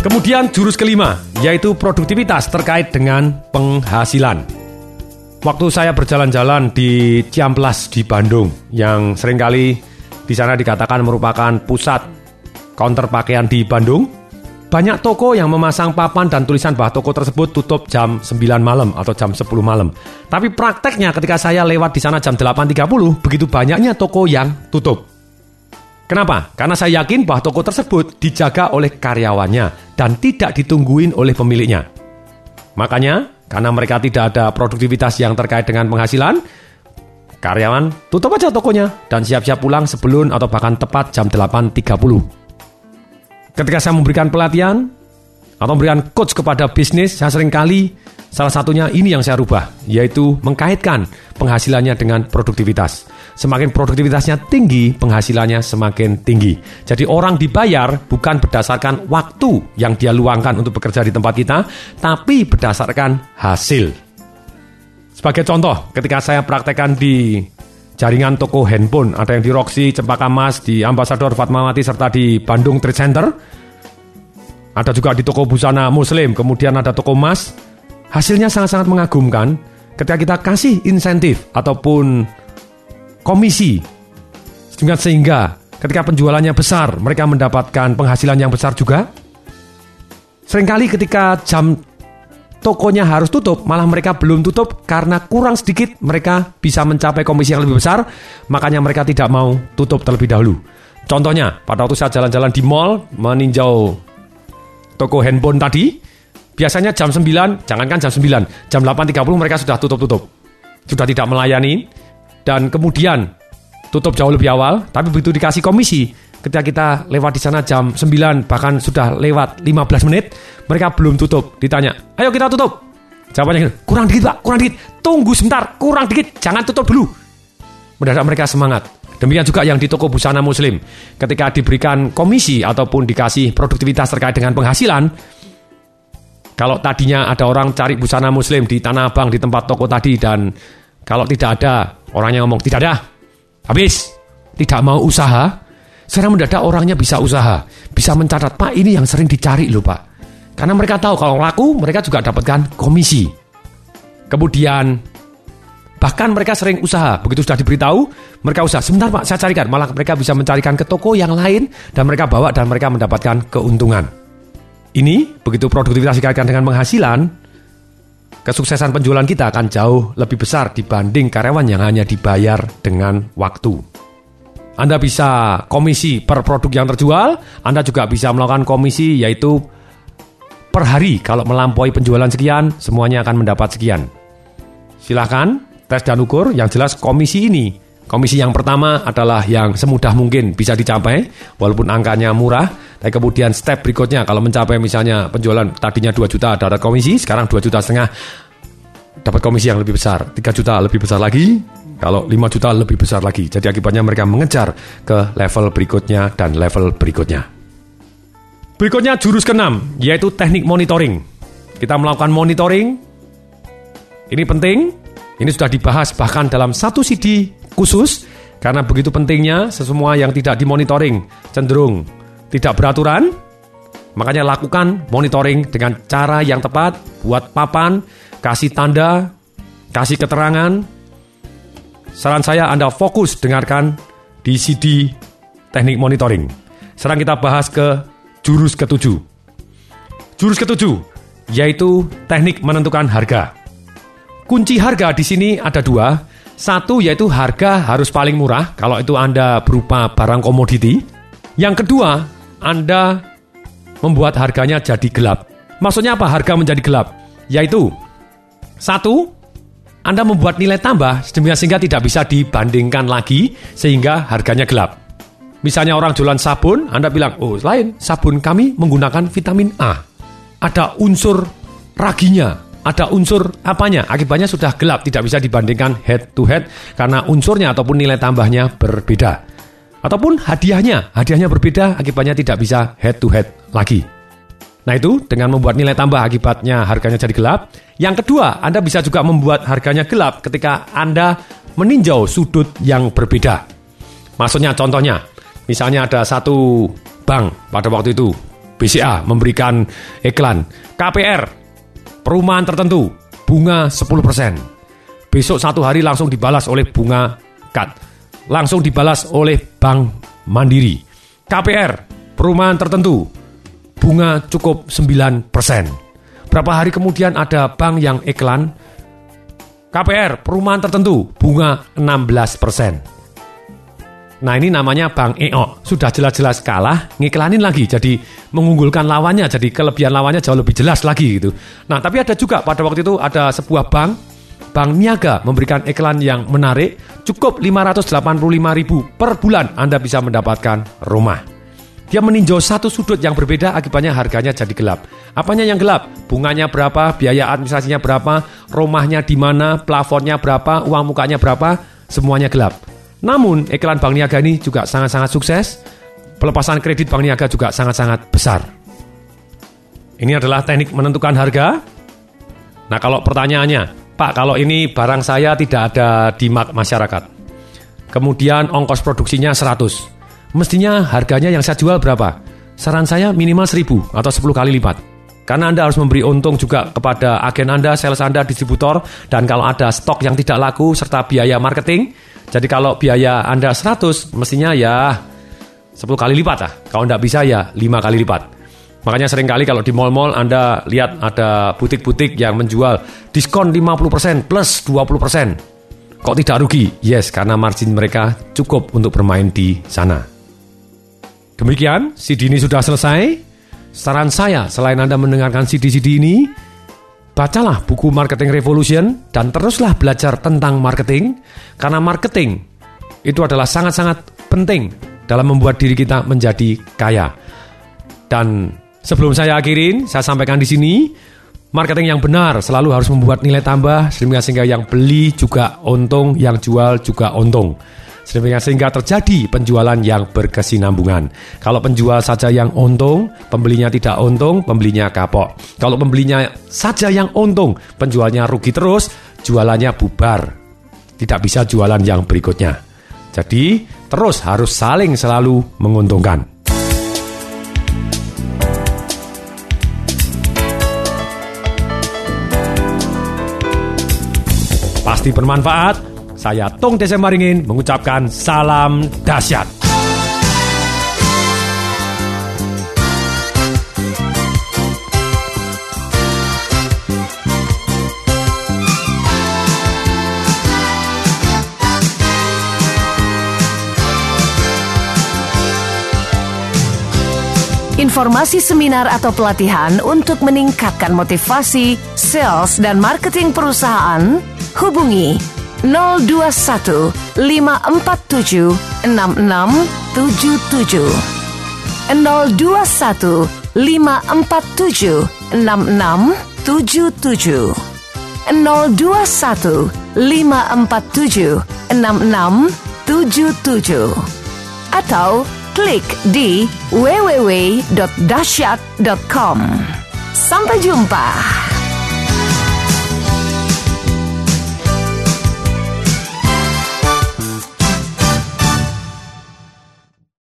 Kemudian jurus kelima, yaitu produktivitas terkait dengan penghasilan. Waktu saya berjalan-jalan di Ciamplas di Bandung, yang sering kali di sana dikatakan merupakan pusat counter pakaian di Bandung, banyak toko yang memasang papan dan tulisan bahwa toko tersebut tutup jam 9 malam atau jam 10 malam. Tapi prakteknya ketika saya lewat di sana jam 8.30, begitu banyaknya toko yang tutup. Kenapa? Karena saya yakin bahwa toko tersebut dijaga oleh karyawannya dan tidak ditungguin oleh pemiliknya. Makanya, karena mereka tidak ada produktivitas yang terkait dengan penghasilan, karyawan tutup aja tokonya dan siap-siap pulang sebelum atau bahkan tepat jam 8.30. Ketika saya memberikan pelatihan atau memberikan coach kepada bisnis, saya sering kali salah satunya ini yang saya rubah, yaitu mengkaitkan penghasilannya dengan produktivitas. Semakin produktivitasnya tinggi, penghasilannya semakin tinggi. Jadi orang dibayar bukan berdasarkan waktu yang dia luangkan untuk bekerja di tempat kita, tapi berdasarkan hasil. Sebagai contoh, ketika saya praktekkan di jaringan toko handphone, ada yang di Roxy, Cempaka Mas, di Ambasador Fatmawati, serta di Bandung Trade Center. Ada juga di toko busana muslim, kemudian ada toko emas. Hasilnya sangat-sangat mengagumkan ketika kita kasih insentif ataupun komisi. Sehingga ketika penjualannya besar, mereka mendapatkan penghasilan yang besar juga. Seringkali ketika jam tokonya harus tutup, malah mereka belum tutup karena kurang sedikit mereka bisa mencapai komisi yang lebih besar, makanya mereka tidak mau tutup terlebih dahulu. Contohnya, pada waktu saya jalan-jalan di mall meninjau toko handphone tadi, biasanya jam 9, jangankan jam 9, jam 8.30 mereka sudah tutup-tutup. Sudah tidak melayani, dan kemudian tutup jauh lebih awal, tapi begitu dikasih komisi, ketika kita lewat di sana jam 9 bahkan sudah lewat 15 menit, mereka belum tutup. Ditanya, "Ayo kita tutup." Jawabannya, "Kurang dikit, Pak, kurang dikit. Tunggu sebentar, kurang dikit, jangan tutup dulu." Mendadak mereka semangat. Demikian juga yang di toko busana muslim. Ketika diberikan komisi ataupun dikasih produktivitas terkait dengan penghasilan, kalau tadinya ada orang cari busana muslim di Tanah Abang di tempat toko tadi dan kalau tidak ada Orangnya ngomong, tidak ada. Habis. Tidak mau usaha. Sekarang mendadak orangnya bisa usaha. Bisa mencatat, Pak ini yang sering dicari loh Pak. Karena mereka tahu kalau laku, mereka juga dapatkan komisi. Kemudian, bahkan mereka sering usaha. Begitu sudah diberitahu, mereka usaha. Sebentar Pak, saya carikan. Malah mereka bisa mencarikan ke toko yang lain, dan mereka bawa dan mereka mendapatkan keuntungan. Ini, begitu produktivitas dikaitkan dengan penghasilan, kesuksesan penjualan kita akan jauh lebih besar dibanding karyawan yang hanya dibayar dengan waktu. Anda bisa komisi per produk yang terjual, Anda juga bisa melakukan komisi yaitu per hari kalau melampaui penjualan sekian, semuanya akan mendapat sekian. Silahkan tes dan ukur yang jelas komisi ini Komisi yang pertama adalah yang semudah mungkin bisa dicapai, walaupun angkanya murah. Tapi kemudian step berikutnya, kalau mencapai misalnya penjualan tadinya 2 juta ada komisi, sekarang 2 juta setengah dapat komisi yang lebih besar. 3 juta lebih besar lagi, kalau 5 juta lebih besar lagi. Jadi akibatnya mereka mengejar ke level berikutnya dan level berikutnya. Berikutnya jurus keenam, yaitu teknik monitoring. Kita melakukan monitoring. Ini penting, ini sudah dibahas bahkan dalam satu CD khusus karena begitu pentingnya sesemua yang tidak dimonitoring cenderung tidak beraturan. Makanya lakukan monitoring dengan cara yang tepat, buat papan, kasih tanda, kasih keterangan. Saran saya Anda fokus dengarkan di CD teknik monitoring. Sekarang kita bahas ke jurus ketujuh. Jurus ketujuh yaitu teknik menentukan harga. Kunci harga di sini ada dua, satu yaitu harga harus paling murah kalau itu Anda berupa barang komoditi. Yang kedua, Anda membuat harganya jadi gelap. Maksudnya apa harga menjadi gelap? Yaitu satu, Anda membuat nilai tambah sehingga tidak bisa dibandingkan lagi sehingga harganya gelap. Misalnya orang jualan sabun, Anda bilang, oh lain, sabun kami menggunakan vitamin A. Ada unsur raginya, ada unsur apanya, akibatnya sudah gelap, tidak bisa dibandingkan head to head karena unsurnya ataupun nilai tambahnya berbeda. Ataupun hadiahnya, hadiahnya berbeda, akibatnya tidak bisa head to head lagi. Nah itu dengan membuat nilai tambah akibatnya harganya jadi gelap. Yang kedua, Anda bisa juga membuat harganya gelap ketika Anda meninjau sudut yang berbeda. Maksudnya contohnya, misalnya ada satu bank pada waktu itu BCA memberikan iklan. KPR, perumahan tertentu, bunga 10%. Besok satu hari langsung dibalas oleh bunga cut. Langsung dibalas oleh Bank Mandiri. KPR, perumahan tertentu, bunga cukup 9%. Berapa hari kemudian ada bank yang iklan KPR, perumahan tertentu, bunga 16%. Nah ini namanya Bang EO. Sudah jelas-jelas kalah, ngiklanin lagi. Jadi mengunggulkan lawannya, jadi kelebihan lawannya jauh lebih jelas lagi gitu. Nah tapi ada juga pada waktu itu ada sebuah bank, Bank Niaga memberikan iklan yang menarik. Cukup 585 ribu per bulan Anda bisa mendapatkan rumah. Dia meninjau satu sudut yang berbeda akibatnya harganya jadi gelap. Apanya yang gelap? Bunganya berapa, biaya administrasinya berapa, rumahnya di mana, plafonnya berapa, uang mukanya berapa, semuanya gelap. Namun, iklan Bank Niaga ini juga sangat-sangat sukses. Pelepasan kredit Bank Niaga juga sangat-sangat besar. Ini adalah teknik menentukan harga. Nah, kalau pertanyaannya, Pak, kalau ini barang saya tidak ada di masyarakat. Kemudian ongkos produksinya 100. Mestinya harganya yang saya jual berapa? Saran saya minimal 1000 atau 10 kali lipat. Karena Anda harus memberi untung juga kepada agen Anda, sales Anda, distributor, dan kalau ada stok yang tidak laku serta biaya marketing, jadi kalau biaya Anda 100, mestinya ya 10 kali lipat lah. Kalau tidak bisa ya 5 kali lipat. Makanya sering kali kalau di mall-mall Anda lihat ada butik-butik yang menjual diskon 50% plus 20%. Kok tidak rugi? Yes, karena margin mereka cukup untuk bermain di sana. Demikian, CD ini sudah selesai. Saran saya, selain Anda mendengarkan CD-CD ini, Bacalah buku Marketing Revolution dan teruslah belajar tentang marketing karena marketing itu adalah sangat-sangat penting dalam membuat diri kita menjadi kaya. Dan sebelum saya akhirin, saya sampaikan di sini, marketing yang benar selalu harus membuat nilai tambah sehingga sehingga yang beli juga untung, yang jual juga untung sehingga terjadi penjualan yang berkesinambungan. Kalau penjual saja yang untung, pembelinya tidak untung, pembelinya kapok. Kalau pembelinya saja yang untung, penjualnya rugi terus, jualannya bubar. Tidak bisa jualan yang berikutnya. Jadi, terus harus saling selalu menguntungkan. Pasti bermanfaat saya Tong Desemaringin mengucapkan salam dahsyat. Informasi seminar atau pelatihan untuk meningkatkan motivasi, sales, dan marketing perusahaan, hubungi 021 547 6677 021 547 6677 021 547 6677 atau klik di www.dasyat.com. Sampai jumpa.